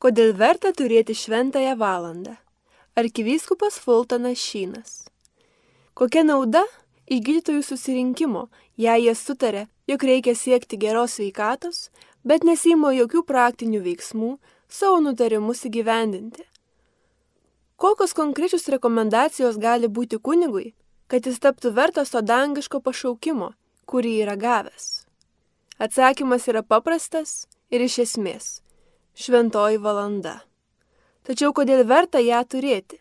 Kodėl verta turėti šventąją valandą? Arkivyskupas Fultonas Šynas. Kokia nauda iš gydytojų susirinkimo, jei jie sutarė, jog reikia siekti geros veikatos, bet nesimo jokių praktinių veiksmų savo nutarimus įgyvendinti? Kokios konkrečios rekomendacijos gali būti kunigui, kad jis taptų vertas to dangiško pašaukimo, kurį yra gavęs? Atsakymas yra paprastas ir iš esmės šventoji valanda. Tačiau kodėl verta ją turėti?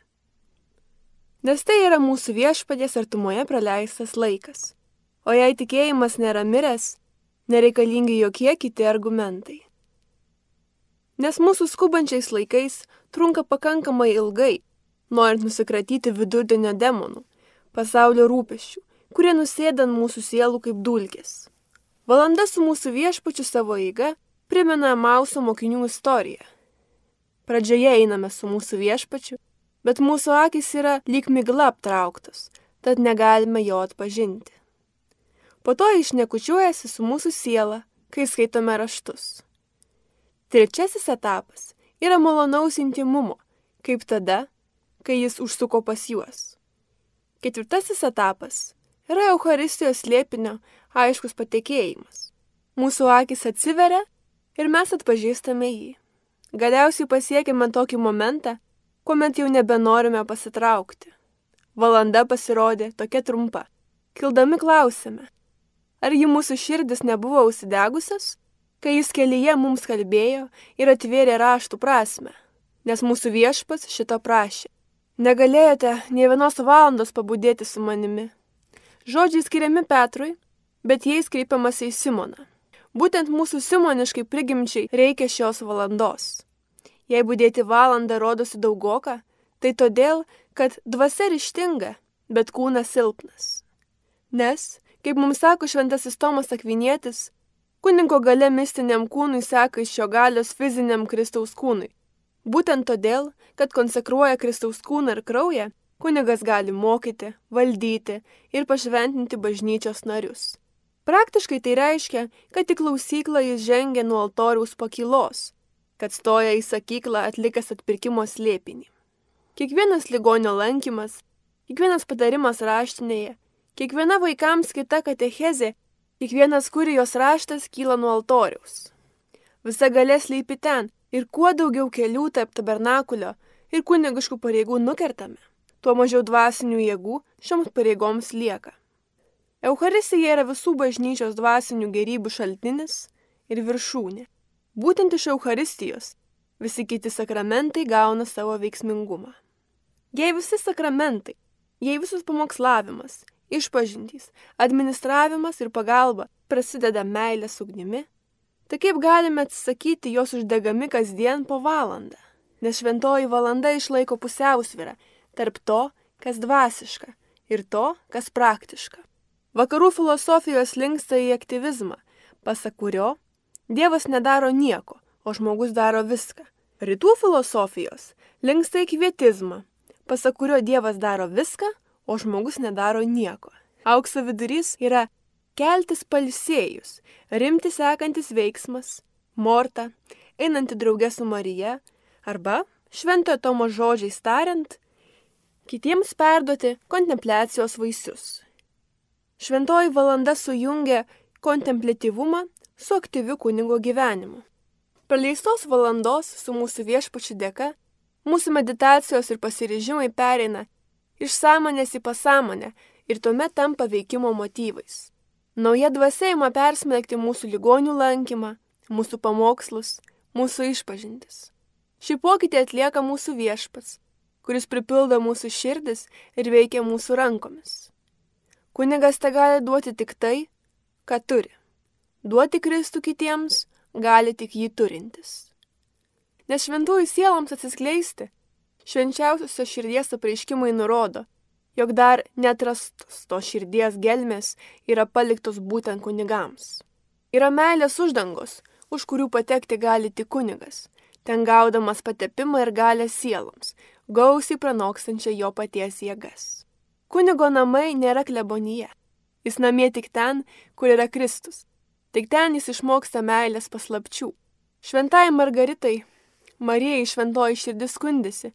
Nes tai yra mūsų viešpadės artumoje praleistas laikas. O jei tikėjimas nėra miręs, nereikalingi jokie kiti argumentai. Nes mūsų skubančiais laikais trunka pakankamai ilgai, norint nusikratyti vidurdienio demonų, pasaulio rūpeščių, kurie nusėda ant mūsų sielų kaip dulkės. Valanda su mūsų viešpačiu savo eiga primena Mauso mokinių istoriją. Pradžioje einame su mūsų viešpačiu, bet mūsų akis yra lyg migla aptrauktos, tad negalime jo atpažinti. Po to išnekučiuojasi su mūsų siela, kai skaitome raštus. Trečiasis etapas yra malonaus intimumo, kaip tada, kai jis užsuko pas juos. Ketvirtasis etapas yra Euharistijos liepinio aiškus patekėjimas. Mūsų akis atsiveria ir mes atpažįstame jį. Galiausiai pasiekime tokį momentą, kuomet jau nebenorime pasitraukti. Valanda pasirodė tokia trumpa. Kildami klausime, ar ji mūsų širdis nebuvo užsidegusios, kai jis kelyje mums kalbėjo ir atvėrė raštų prasme, nes mūsų viešpas šito prašė. Negalėjote nie vienos valandos pabudėti su manimi. Žodžiai skiriami Petrui, bet jais kreipiamas į Simoną. Būtent mūsų simoniškai prigimčiai reikia šios valandos. Jei būdėti valandą rodosi daugoka, tai todėl, kad dvasia ryštinga, bet kūnas silpnas. Nes, kaip mums sako šventasis Tomas Akvinėtis, kuninko gale mistiniam kūnui seka iš jo galios fiziniam Kristaus kūnui. Būtent todėl, kad konsekruoja Kristaus kūną ir kraują, kunigas gali mokyti, valdyti ir pašventinti bažnyčios narius. Praktiškai tai reiškia, kad į klausyklą jis žengia nuo altoriaus pakylos, kad stoja į sakyklą atlikęs atpirkimo slėpinį. Kiekvienas ligonio lankymas, kiekvienas patarimas raštinėje, kiekviena vaikams kita katechezė, kiekvienas kurijos raštas kyla nuo altoriaus. Visa galės leipi ten ir kuo daugiau kelių tarp tabernakulio ir kunigiškų pareigų nukertame, tuo mažiau dvasinių jėgų šioms pareigoms lieka. Eucharistija yra visų bažnyčios dvasinių gerybių šaltinis ir viršūnė. Būtent iš Eucharistijos visi kiti sakramentai gauna savo veiksmingumą. Jei visi sakramentai, jei visas pamokslavimas, išpažintys, administravimas ir pagalba prasideda meilės ugnimi, tai kaip galime atsisakyti jos uždegami kasdien po valandą? Nes šventoji valanda išlaiko pusiausvyrą tarp to, kas dvasiška ir to, kas praktiška. Vakarų filosofijos linksta į aktyvizmą, pasak kurio Dievas nedaro nieko, o žmogus daro viską. Rytų filosofijos linksta į kvietizmą, pasak kurio Dievas daro viską, o žmogus nedaro nieko. Aukso vidurys yra keltis palsėjus, rimti sekantis veiksmas, morta, einanti draugė su Marija, arba, šventojo Tomo žodžiais tariant, kitiems perduoti kontempliacijos vaisius. Šventoji valanda sujungia kontemplatyvumą su aktyviu kunigo gyvenimu. Praleistos valandos su mūsų viešpačiu dėka, mūsų meditacijos ir pasiryžimai pereina iš sąmonės į pasąmonę ir tuomet tampa veikimo motyvais. Nauja dvasia ima persmelkti mūsų ligonių lankymą, mūsų pamokslus, mūsų išpažintis. Šį pokytį atlieka mūsų viešpats, kuris pripildo mūsų širdis ir veikia mūsų rankomis. Kunigas te gali duoti tik tai, ką turi. Duoti Kristų kitiems gali tik jį turintis. Nes šventųjų sieloms atsiskleisti, švenčiausiosios širdies apreiškimai nurodo, jog dar netrastos to širdies gelmės yra paliktos būtent kunigams. Yra meilės uždangos, už kurių patekti gali tik kunigas, ten gaudamas patepimą ir galę sieloms, gausiai pranokstančią jo paties jėgas. Kunigo namai nėra klebonija. Jis namie tik ten, kur yra Kristus. Tik ten jis išmoksta meilės paslapčių. Šventai Margaritai Marijai šventoji širdis skundėsi,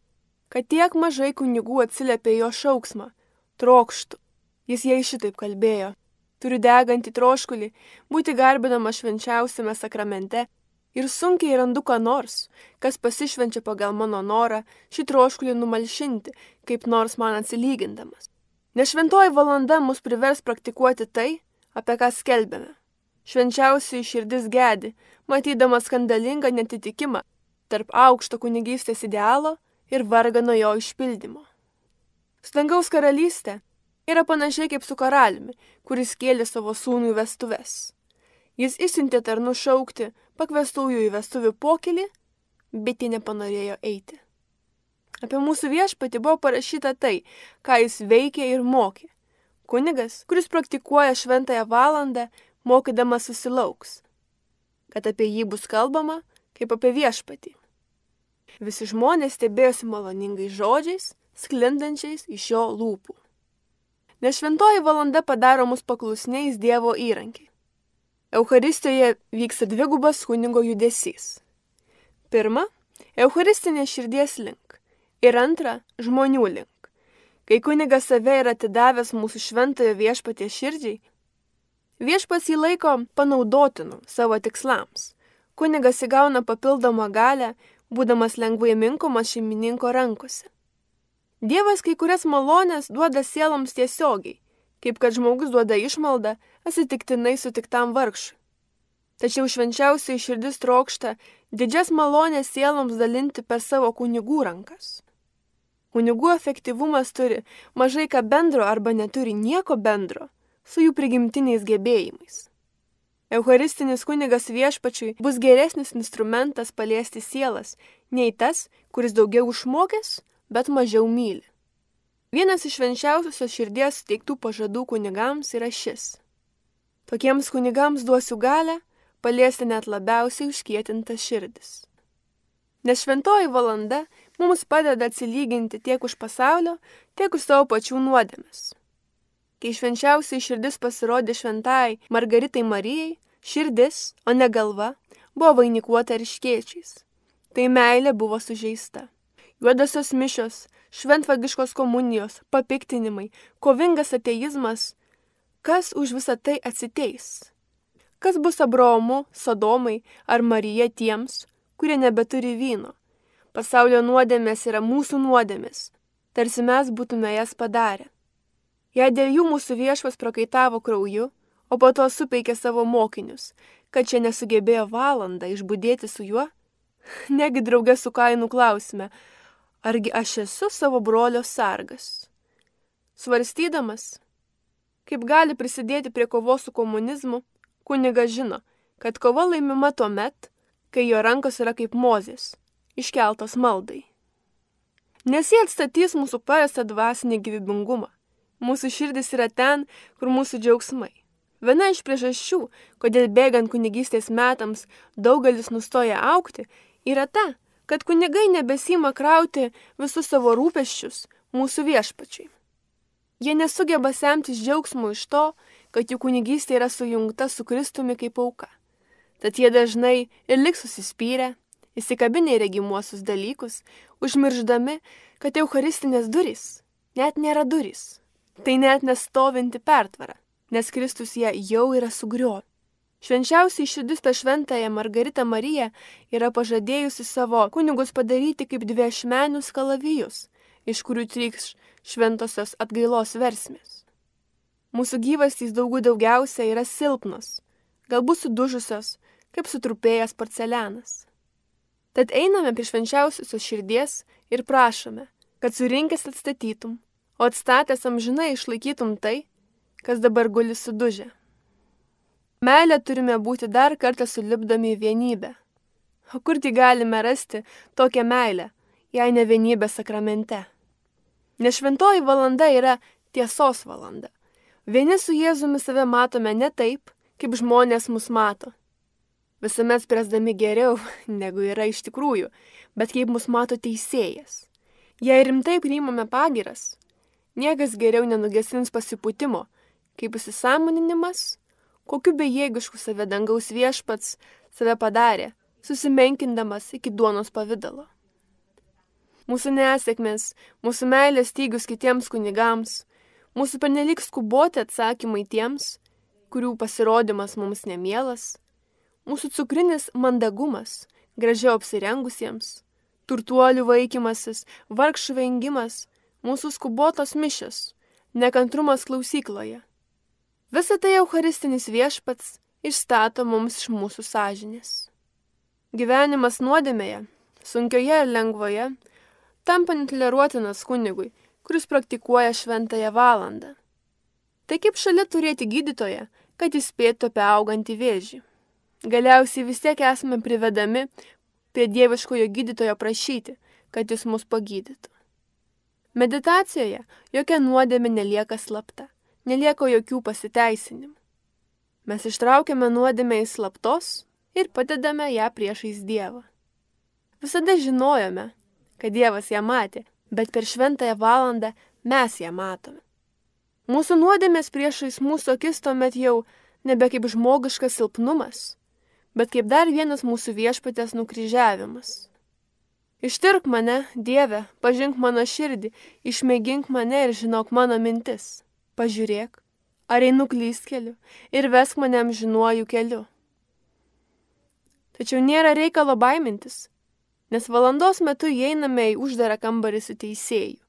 kad tiek mažai kunigų atsiliepė jo šauksmą - trokštų. Jis jai šitaip kalbėjo. Turiu degantį troškulį, būti garbinama švenčiausiame sakramente ir sunkiai randu ką nors, kas pasišvenčia pagal mano norą šį troškulį numalšinti, kaip nors man atsilygindamas. Nešventoji valanda mus privers praktikuoti tai, apie ką skelbėme. Švenčiausiai širdis gedi, matydama skandalingą netitikimą tarp aukšto kunigystės idealo ir vargano jo išpildymo. Stangaus karalystė yra panašiai kaip su karaliumi, kuris kėlė savo sūnų į vestuves. Jis išsiuntė tarnų šaukti pakvestųjų į vestuvių pokylį, bet jie nepanorėjo eiti. Apie mūsų viešpatį buvo parašyta tai, ką jis veikė ir mokė. Kunigas, kuris praktikuoja šventąją valandą, mokydamas susilauks, kad apie jį bus kalbama kaip apie viešpatį. Visi žmonės stebėjosi maloningai žodžiais, sklindančiais iš jo lūpų. Nes šventoji valanda padaro mus paklusniais Dievo įrankiai. Eucharistijoje vyksta dvigubas kunigo judesys. Pirma, Eucharistinė širdies link ir antra, žmonių link. Kai kunigas save yra atidavęs mūsų šventojo viešpatie širdžiai, Viešpas jį laiko panaudotinu savo tikslams. Kunigas įgauna papildomą galę, būdamas lengvai minkomas šeimininko rankose. Dievas kai kurias malonės duoda sieloms tiesiogiai, kaip kad žmogus duoda išmaldą atsitiktinai sutiktam vargšui. Tačiau švenčiausiai širdis trokšta didžias malonės sieloms dalinti per savo kunigų rankas. Kunigų efektyvumas turi mažai ką bendro arba neturi nieko bendro su jų prigimtiniais gebėjimais. Eucharistinis kunigas viešpačiui bus geresnis instrumentas paliesti sielas nei tas, kuris daugiau išmokęs, bet mažiau myli. Vienas iš švenčiausiosios širdies teiktų pažadų kunigams yra šis. Tokiems kunigams duosiu galę paliesti net labiausiai užkietintas širdis. Nes šventoji valanda mums padeda atsilyginti tiek už pasaulio, tiek už savo pačių nuodėmes. Kai švenčiausiai širdis pasirodė šventai Margaritai Marijai, širdis, o ne galva, buvo vainikuota ryškiečiais. Tai meilė buvo sužeista. Juodosios mišios, šventvagiškos komunijos, papiktinimai, kovingas ateizmas. Kas už visą tai atsiteis? Kas bus Abraomu, Sodomai ar Marija tiems, kurie nebeturi vyno? Pasaulio nuodėmės yra mūsų nuodėmės, tarsi mes būtume jas padarę. Jei dėl jų mūsų viešpas prakaitavo krauju, o po to supeikė savo mokinius, kad čia nesugebėjo valandą išbūdėti su juo, negi draugė su kainų klausime, argi aš esu savo brolio sargas. Svarstydamas, kaip gali prisidėti prie kovos su komunizmu, kunigas žino, kad kova laimima tuo met, kai jo rankos yra kaip mozės, iškeltos maldai. Nes jie atstatys mūsų parastą dvasinį gyvybingumą Mūsų širdis yra ten, kur mūsų džiaugsmai. Viena iš priežasčių, kodėl bėgant kunigystės metams daugelis nustoja aukti, yra ta, kad kunigai nebesima krauti visus savo rūpeščius mūsų viešpačiai. Jie nesugeba semtis džiaugsmų iš to, kad jų kunigystė yra sujungta su Kristumi kaip auka. Tad jie dažnai ir liks susispyrę, įsikabinę į regimuosius dalykus, užmirždami, kad Eucharistinės durys net nėra durys Tai net nestovinti pertvara, nes Kristus ją jau yra sugriovę. Švenčiausiai širdis per šventąją Margaritą Mariją yra pažadėjusi savo kunigus padaryti kaip dviešmenius kalavijus, iš kurių trykš šventosios atgailos versmės. Mūsų gyvastys daugų daugiausia yra silpnos, galbūt sudužusios, kaip sutrupėjęs porcelianas. Tad einame prie švenčiausiosios širdies ir prašome, kad surinkęs atstatytum, o atstatęs amžinai išlaikytum tai, kas dabar guli sudužę. Meilė turime būti dar kartą sulipdami į vienybę. O kurgi galime rasti tokią meilę, jei ne vienybė sakramente? Nes šventoji valanda yra tiesos valanda. Vieni su Jėzumi save matome ne taip, kaip žmonės mus mato. Visuomet spręsdami geriau, negu yra iš tikrųjų, bet kaip mus mato teisėjas. Jei rimtai priimame pagiras, Niekas geriau nenugesins pasipūtimo, kaip įsisamoninimas, kokiu bejėgišku save dangaus viešpats save padarė, susimenkindamas iki duonos pavydalo. Mūsų nesėkmės, mūsų meilės stygius kitiems kunigams, mūsų pernelik skuboti atsakymai tiems, kurių pasirodymas mums nemielas, mūsų cukrinis mandagumas, gražiau apsirengusiems, turtuolių vaikymasis, vargšų vengimas, mūsų skubotos mišės, nekantrumas klausykloje. Visą tai Eucharistinis viešpats išstato mums iš mūsų sąžinės. Gyvenimas nuodėmėje, sunkioje ir lengvoje, tampa netoleruotinas kunigui, kuris praktikuoja šventąją valandą. Tai kaip šalia turėti gydytoją, kad įspėtų apie augantį vėžį. Galiausiai vis tiek esame privedami prie dieviškojo gydytojo prašyti, kad jis mus pagydytų. Meditacijoje jokia nuodėmė nelieka slapta, nelieka jokių pasiteisinimų. Mes ištraukiame nuodėmę į slaptos ir padedame ją priešais Dievą. Visada žinojome, kad Dievas ją matė, bet per šventąją valandą mes ją matome. Mūsų nuodėmės priešais mūsų akis tuomet jau nebe kaip žmogiškas silpnumas, bet kaip dar vienas mūsų viešpatės nukryžiavimas. Ištirk mane, Dieve, pažink mano širdį, išmėgink mane ir žinok mano mintis. Pažiūrėk, ar einu klystkeliu ir vesk mane amžinuoju keliu. Tačiau nėra reikalo baimintis, nes valandos metu įeiname į uždarą kambarį su teisėju.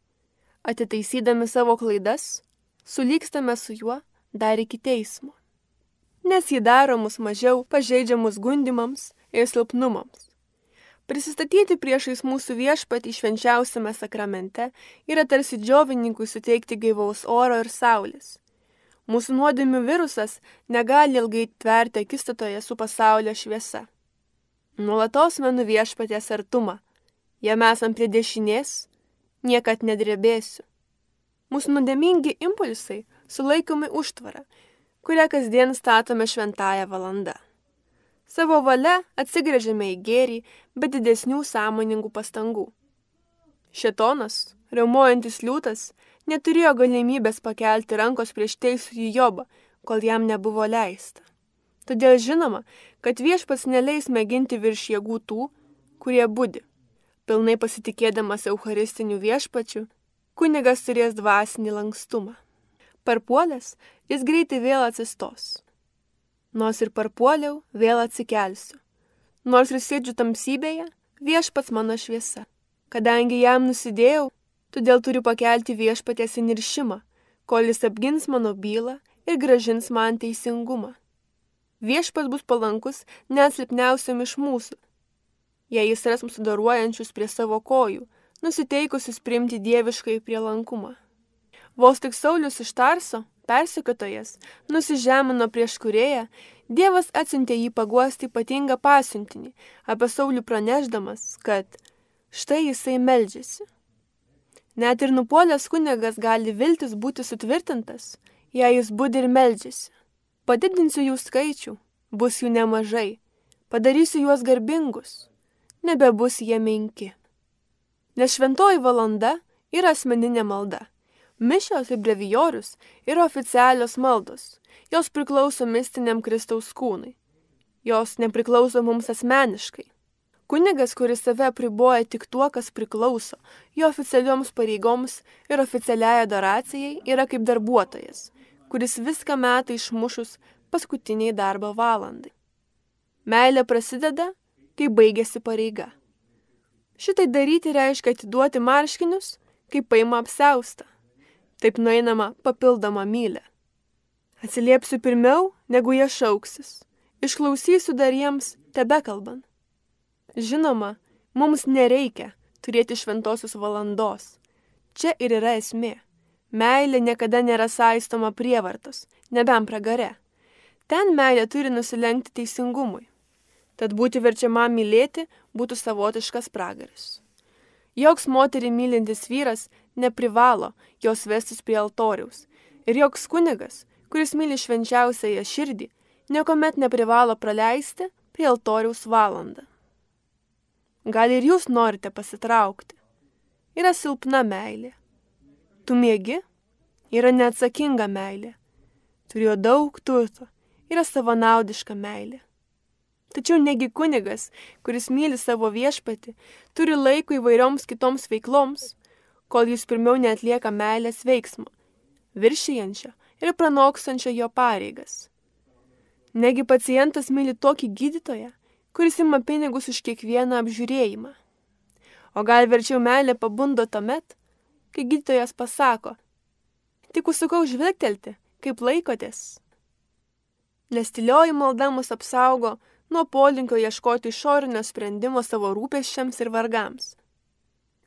Atitaisydami savo klaidas, sulykstame su juo dar iki teismo. Nes jį daro mus mažiau pažeidžiamus gundimams ir silpnumams. Prisistatyti priešais mūsų viešpatį švenčiausiame sakramente yra tarsi džiovininkui suteikti gaivaus oro ir saulės. Mūsų nuodėmių virusas negali ilgai tverti akistatoje su pasaulio šviesa. Nuolatos menu viešpatės artumą. Jame esam prie dešinės, niekad nedrebėsiu. Mūsų nudemingi impulsai sulaikomi užtvarą, kurią kasdien statome šventąją valandą. Savo valia atsigrėžiame į gėrį, be didesnių sąmoningų pastangų. Šetonas, reumojantis liūtas, neturėjo galimybės pakelti rankos prieš teisųjį jobą, kol jam nebuvo leista. Todėl žinoma, kad viešpats neleis mėginti virš jėgų tų, kurie būdi. Pilnai pasitikėdamas Eucharistiniu viešpačiu, kunigas turės dvasinį lankstumą. Parpuolęs, jis greitai vėl atsistos. Nors ir parpuoliau, vėl atsikelsiu. Nors ir sėdžiu tamsybėje, viešpats mano šviesa. Kadangi jam nusidėjau, todėl turiu pakelti viešpatės įniršimą, kol jis apgins mano bylą ir gražins man teisingumą. Viešpas bus palankus net silpniausiam iš mūsų. Jei jis ras mūsų daruojančius prie savo kojų, nusiteikusius priimti dieviškai prielankumą. Vos tik Saulis iš Tarso, persikatojas, nusižemino prieš kurėją, Dievas atsintė jį paguosti ypatingą pasiuntinį, apie Saulį praneždamas, kad štai jisai meldžiasi. Net ir nupuolęs kunigas gali viltis būti sutvirtintas, jei jis būdi ir meldžiasi. Padidinsiu jų skaičių, bus jų nemažai, padarysiu juos garbingus, nebebus jie menki. Nes šventoji valanda yra asmeninė malda. Mišios ir brevijorius yra oficialios maldos, jos priklauso mistiniam Kristaus kūnui. Jos nepriklauso mums asmeniškai. Kunigas, kuris save priboja tik tuo, kas priklauso, jo oficialioms pareigoms ir oficialiai adoracijai, yra kaip darbuotojas, kuris viską meta išmušus paskutiniai darbo valandai. Meilė prasideda, kai baigėsi pareiga. Šitai daryti reiškia atiduoti marškinius, kai paima apseustą. Taip nueinama papildoma mylė. Atsiliepsiu pirmiau, negu jie šauksis. Išklausysiu dar jiems tebe kalbant. Žinoma, mums nereikia turėti šventosios valandos. Čia ir yra esmė. Meilė niekada nėra saistoma prievartos, nebent pragare. Ten meilė turi nusilenkti teisingumui. Tad būti verčiama mylėti būtų savotiškas pragaras. Joks moterį mylintis vyras neprivalo jos vestis prie altoriaus. Ir joks kunigas, kuris myli švenčiausiąją širdį, niekuomet neprivalo praleisti prie altoriaus valandą. Gal ir jūs norite pasitraukti. Yra silpna meilė Tu mėgi? Yra neatsakinga meilė. Turėjo daug turto. Yra savanaudiška meilė. Tačiau negi kunigas, kuris myli savo viešpatį, turi laiko įvairioms kitoms veikloms, kol jis pirmiau netlieka meilės veiksmo, viršijančio ir pranokstančio jo pareigas. Negi pacientas myli tokį gydytoją, kuris ima pinigus už kiekvieną apžiūrėjimą. O gal verčiau meilė pabundo tuomet, kai gydytojas pasako, tik užsukau žvelgtelti, kaip laikotės. Nestilioji malda mus apsaugo nuo polinkio ieškoti išorinio sprendimo savo rūpeščiams ir vargams.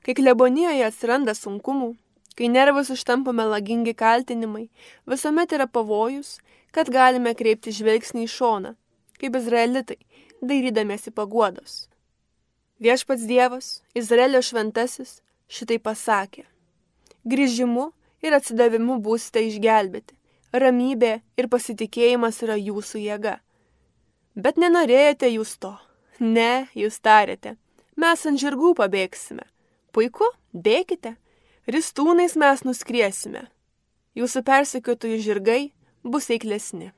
Kai klebonijoje atsiranda sunkumų, kai nervus užtampa melagingi kaltinimai, visuomet yra pavojus, kad galime kreipti žvilgsnį į šoną, kaip izraelitai, dairydamėsi paguodos. Viešpats Dievas, Izraelio šventasis, šitai pasakė. Grįžimu ir atsidavimu būsite išgelbėti ramybė ir pasitikėjimas yra jūsų jėga. Bet nenorėjote jūs to. Ne, jūs tarėte. Mes ant žirgų pabėgsime. Puiku, bėkite. Ristūnais mes nuskriesime. Jūsų persekiotojų žirgai bus eiklesni.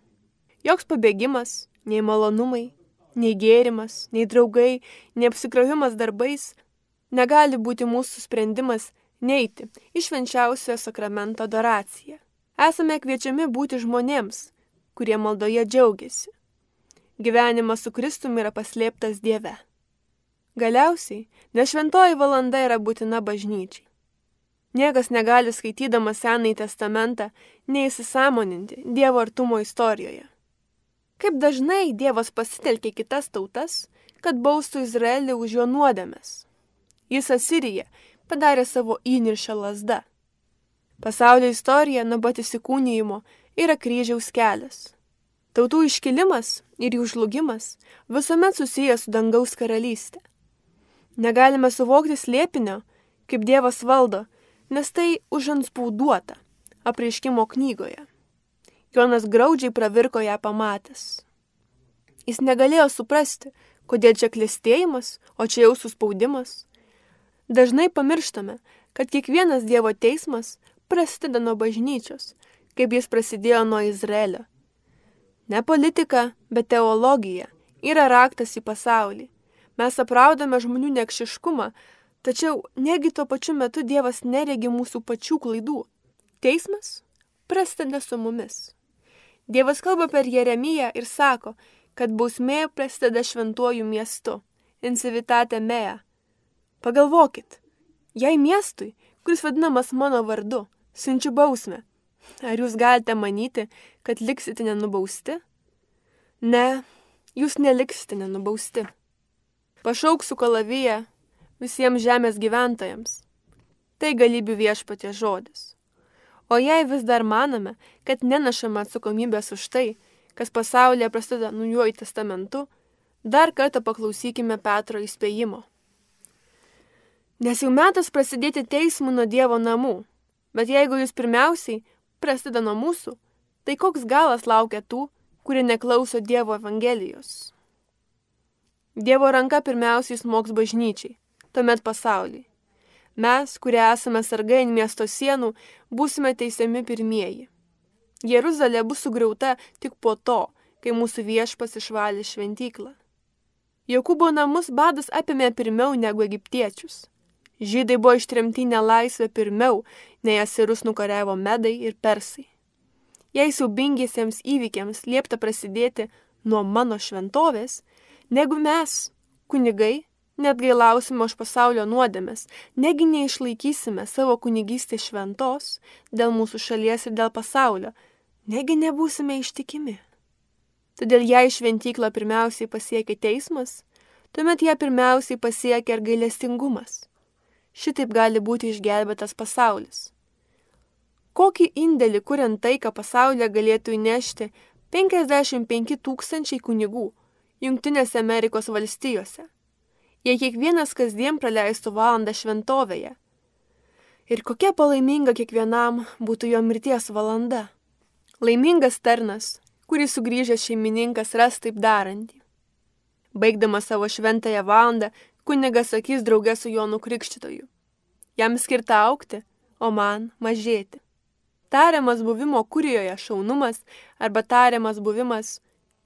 Joks pabėgimas, nei malonumai, nei gėrimas, nei draugai, nei apsikrovimas darbais negali būti mūsų sprendimas neiti į švenčiausiojo sakramento adoraciją esame kviečiami būti žmonėms, kurie maldoje džiaugiasi. Gyvenimas su Kristumi yra paslėptas Dieve. Galiausiai, nešventoji valanda yra būtina bažnyčiai. Niekas negali skaitydamas Senąjį testamentą neįsisamoninti Dievo artumo istorijoje. Kaip dažnai Dievas pasitelkė kitas tautas, kad baustų Izraelį už jo nuodėmes. Jis Asiriją padarė savo įniršę lasdą. Pasaulio istorija nuo pat įsikūnyjimo yra kryžiaus kelias. Tautų iškilimas ir jų žlugimas visuomet susijęs su dangaus karalystė. Negalime suvokti slėpinio, kaip Dievas valdo, nes tai užanspauduota apreiškimo knygoje. Jonas graudžiai pravirko ją pamatęs. Jis negalėjo suprasti, kodėl čia klėstėjimas, o čia jau suspaudimas. Dažnai pamirštame, kad kiekvienas Dievo teismas prasideda nuo bažnyčios, kaip jis prasidėjo nuo Izraelio. Ne politika, bet teologija yra raktas į pasaulį. Mes apraudame žmonių nekšiškumą, tačiau negi tuo pačiu metu Dievas neregi mūsų pačių klaidų. Teismas prasideda su mumis. Dievas kalba per Jeremiją ir sako, kad bausmė prasideda šventuoju miestu, incivitate mea. Pagalvokit, jei miestui, kuris vadinamas mano vardu, siunčiu bausmę. Ar jūs galite manyti, kad liksite nenubausti? Ne, jūs neliksite nenubausti. Pašauksiu kalaviją visiems žemės gyventojams. Tai galybių viešpatie žodis. O jei vis dar manome, kad nenašame atsakomybės už tai, kas pasaulyje prasideda naujoji testamentu, dar kartą paklausykime Petro įspėjimo. Nes jau metas prasidėti teismų nuo Dievo namų, Bet jeigu jūs pirmiausiai prasideda nuo mūsų, tai koks galas laukia tų, kurie neklauso Dievo Evangelijos? Dievo ranka pirmiausiai smoks bažnyčiai, tuomet pasauliui. Mes, kurie esame sargai ant miesto sienų, būsime teisiami pirmieji. Jeruzalė bus sugriauta tik po to, kai mūsų viešpas išvalė šventyklą. Jokūbo namus badas apėmė pirmiau negu egiptiečius. Žydai buvo ištremti nelaisvę pirmiau, nei asirus nukariavo medai ir persai. Jei siaubingiesiems įvykiams liepta prasidėti nuo mano šventovės, negu mes, kunigai, net gailausime už pasaulio nuodėmės, negi neišlaikysime savo kunigystės šventos dėl mūsų šalies ir dėl pasaulio, negi nebūsime ištikimi. Todėl jei šventyklą pirmiausiai pasiekia teismas, tuomet ją pirmiausiai pasiekia ir gailestingumas šitaip gali būti išgelbėtas pasaulis. Kokį indėlį kuriant taiką pasaulyje galėtų įnešti 55 tūkstančiai kunigų Junktinėse Amerikos valstijose, jei kiekvienas kasdien praleistų valandą šventovėje. Ir kokia palaiminga kiekvienam būtų jo mirties valanda. Laimingas tarnas, kurį sugrįžęs šeimininkas ras taip darantį. Baigdamas savo šventąją valandą, kunigas sakys draugė su Jonu Krikščitoju. Jam skirta aukti, o man mažėti. Tariamas buvimo kurijoje šaunumas arba tariamas buvimas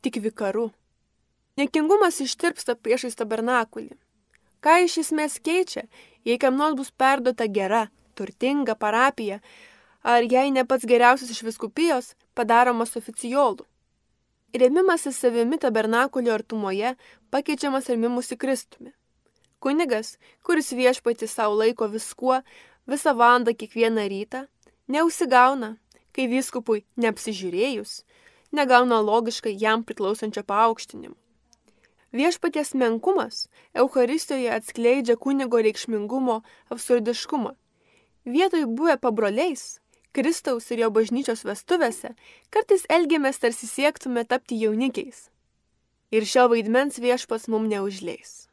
tik vikaru. Nekingumas ištirpsta priešais tabernakulį. Ką iš esmės keičia, jei kam nors bus perduota gera, turtinga parapija, ar jei ne pats geriausias iš viskupijos, padaromas oficiolų. Rėmimasis savimi tabernakulio artumoje pakeičiamas rėmimusi Kristumi. Kunigas, kuris viešpati savo laiko viskuo, visą valandą kiekvieną rytą, neusigauna, kai vyskupui neapsižiūrėjus, negauna logiškai jam priklausančio paaukštinimo. Viešpaties menkumas Euharistijoje atskleidžia kunigo reikšmingumo absurdiškumą. Vietoj buvę pabroliais, Kristaus ir jo bažnyčios vestuvėse, kartais elgiamės tarsi siektume tapti jaunikiais. Ir šio vaidmens viešpas mum neužleis.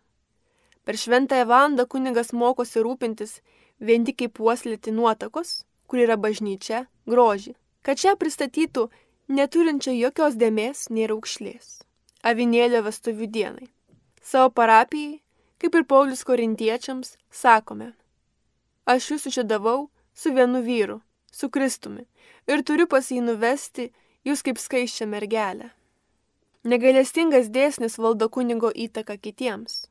Per šventąją valandą kunigas mokosi rūpintis vien tik kaip puoslėti nuotakos, kur yra bažnyčia, grožį, kad čia pristatytų neturinčią jokios dėmesės nei raukšlės avinėlio vestuvių dienai. Savo parapijai, kaip ir Paulius korintiečiams, sakome, aš jūs sužydavau su vienu vyru, su Kristumi, ir turiu pas jį nuvesti jūs kaip skaiščią mergelę. Negalestingas dėsnis valdo kunigo įtaką kitiems.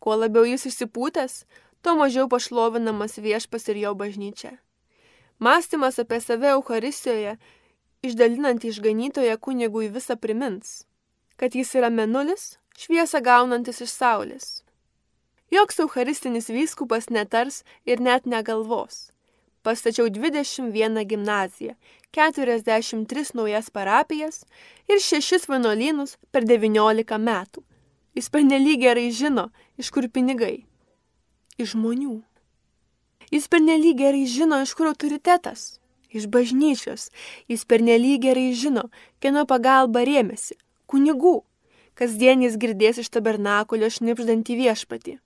Kuo labiau jis išsipūtęs, tuo mažiau pašlovinamas viešpas ir jo bažnyčia. Mąstymas apie save Euharistijoje, išdalinant išganytoje kunigui visą primins kad jis yra menulis, šviesą gaunantis iš saulės. Joks eucharistinis vyskupas netars ir net negalvos. Pastačiau 21 gimnaziją, 43 naujas parapijas ir 6 vienuolynus per 19 metų. Jis pernelyg gerai žino, iš kur pinigai. Iš žmonių. Jis pernelyg gerai žino, iš kur autoritetas. Iš bažnyčios. Jis pernelyg gerai žino, kieno pagalba rėmėsi kunigų. Kasdien jis girdės iš tabernakulio šnipždantį viešpatį.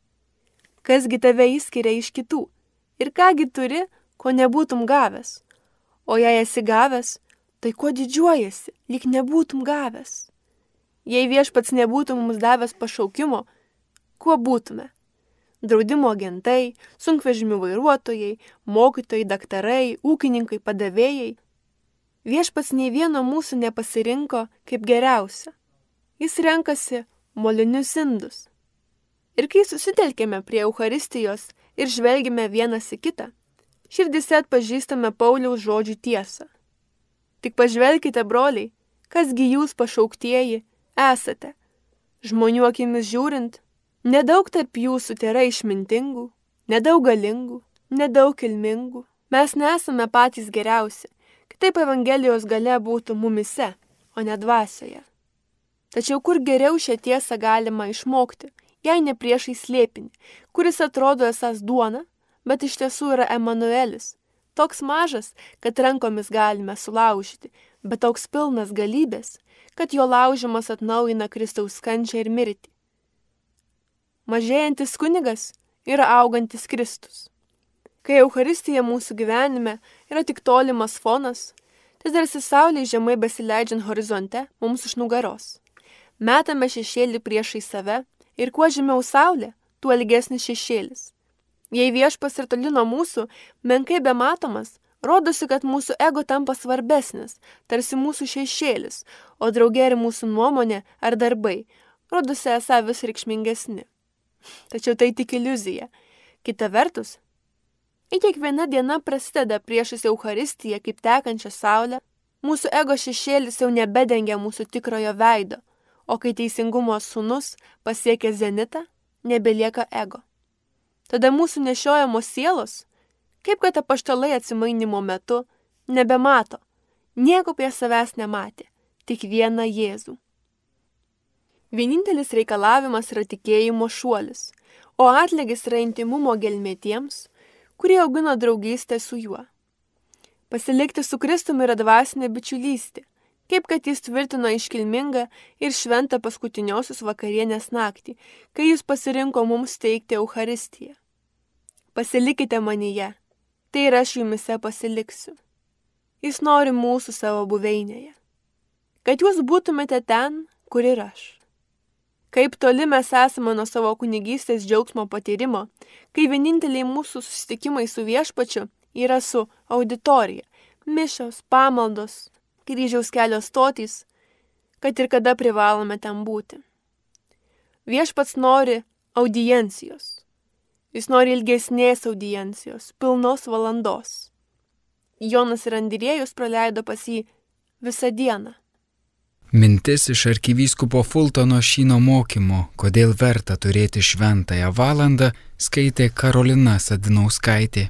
Kasgi tave įskiria iš kitų ir kągi turi, ko nebūtum gavęs. O jei esi gavęs, tai kuo didžiuojasi, lyg nebūtum gavęs. Jei viešpats nebūtų mums davęs pašaukimo, kuo būtume? Draudimo agentai, sunkvežimių vairuotojai, mokytojai, daktarai, ūkininkai, padavėjai Viešpats nei vieno mūsų nepasirinko kaip geriausia. Jis renkasi molinius indus. Ir kai susitelkėme prie Euharistijos ir žvelgime vienas į kitą, širdise atpažįstame Pauliaus žodžių tiesą. Tik pažvelkite, broliai, kasgi jūs pašauktieji esate. Žmonių akimis žiūrint, nedaug tarp jūsų yra išmintingų, nedaug galingų, nedaug kilmingų. Mes nesame patys geriausi, Kitaip Evangelijos gale būtų mumise, o ne dvasioje. Tačiau kur geriau šią tiesą galima išmokti, jei ne priešai slėpinį, kuris atrodo esas duona, bet iš tiesų yra Emanuelis, toks mažas, kad rankomis galime sulaužyti, bet toks pilnas galybės, kad jo laužimas atnaujina Kristaus kančią ir mirtį. Mažėjantis kunigas yra augantis Kristus. Kai Euharistija mūsų gyvenime yra tik tolimas fonas, tai tarsi saulė žemai besileidžiant horizonte mums už nugaros. Metame šešėlį priešai save ir kuo žemiau saulė, tuo ilgesnis šešėlis. Jei viešpas ir toli nuo mūsų, menkai bematomas, rodosi, kad mūsų ego tampa svarbesnis, tarsi mūsų šešėlis, o draugė ir mūsų nuomonė ar darbai rodosi esą vis reikšmingesni. Tačiau tai tik iliuzija. Kita vertus, Į kiekviena diena prasideda priešais Euharistiją kaip tekančią saulę, mūsų ego šešėlis jau nebedengia mūsų tikrojo veido, o kai teisingumo sunus pasiekia zenitą, nebelieka ego. Tada mūsų nešiojamos sielos, kaip kad apaštalai atsimainimo metu, nebemato, nieko prie savęs nematė, tik vieną Jėzų. Vienintelis reikalavimas yra tikėjimo šuolis, o atlygis yra intimumo gelmė tiems, kurie augino draugystę su juo. Pasilikti su Kristumi yra dvasinė bičiulystė, kaip kad jis tvirtino iškilmingą ir šventą paskutiniosios vakarienės naktį, kai jis pasirinko mums teikti Euharistiją. Pasilikite manyje, tai ir aš jumise pasiliksiu. Jis nori mūsų savo buveinėje. Kad jūs būtumėte ten, kur ir aš. Kaip toli mes esame nuo savo kunigystės džiaugsmo patyrimo, kai vieninteliai mūsų susitikimai su viešpačiu yra su auditorija, mišios, pamaldos, kryžiaus kelio stotys, kad ir kada privalome ten būti. Viešpats nori audiencijos. Jis nori ilgesnės audiencijos, pilnos valandos. Jonas ir Andriejus praleido pas jį visą dieną. Mintis iš arkivyskupo Fultono šino mokymo, kodėl verta turėti šventąją valandą, skaitė Karolina Sadinauskaitė.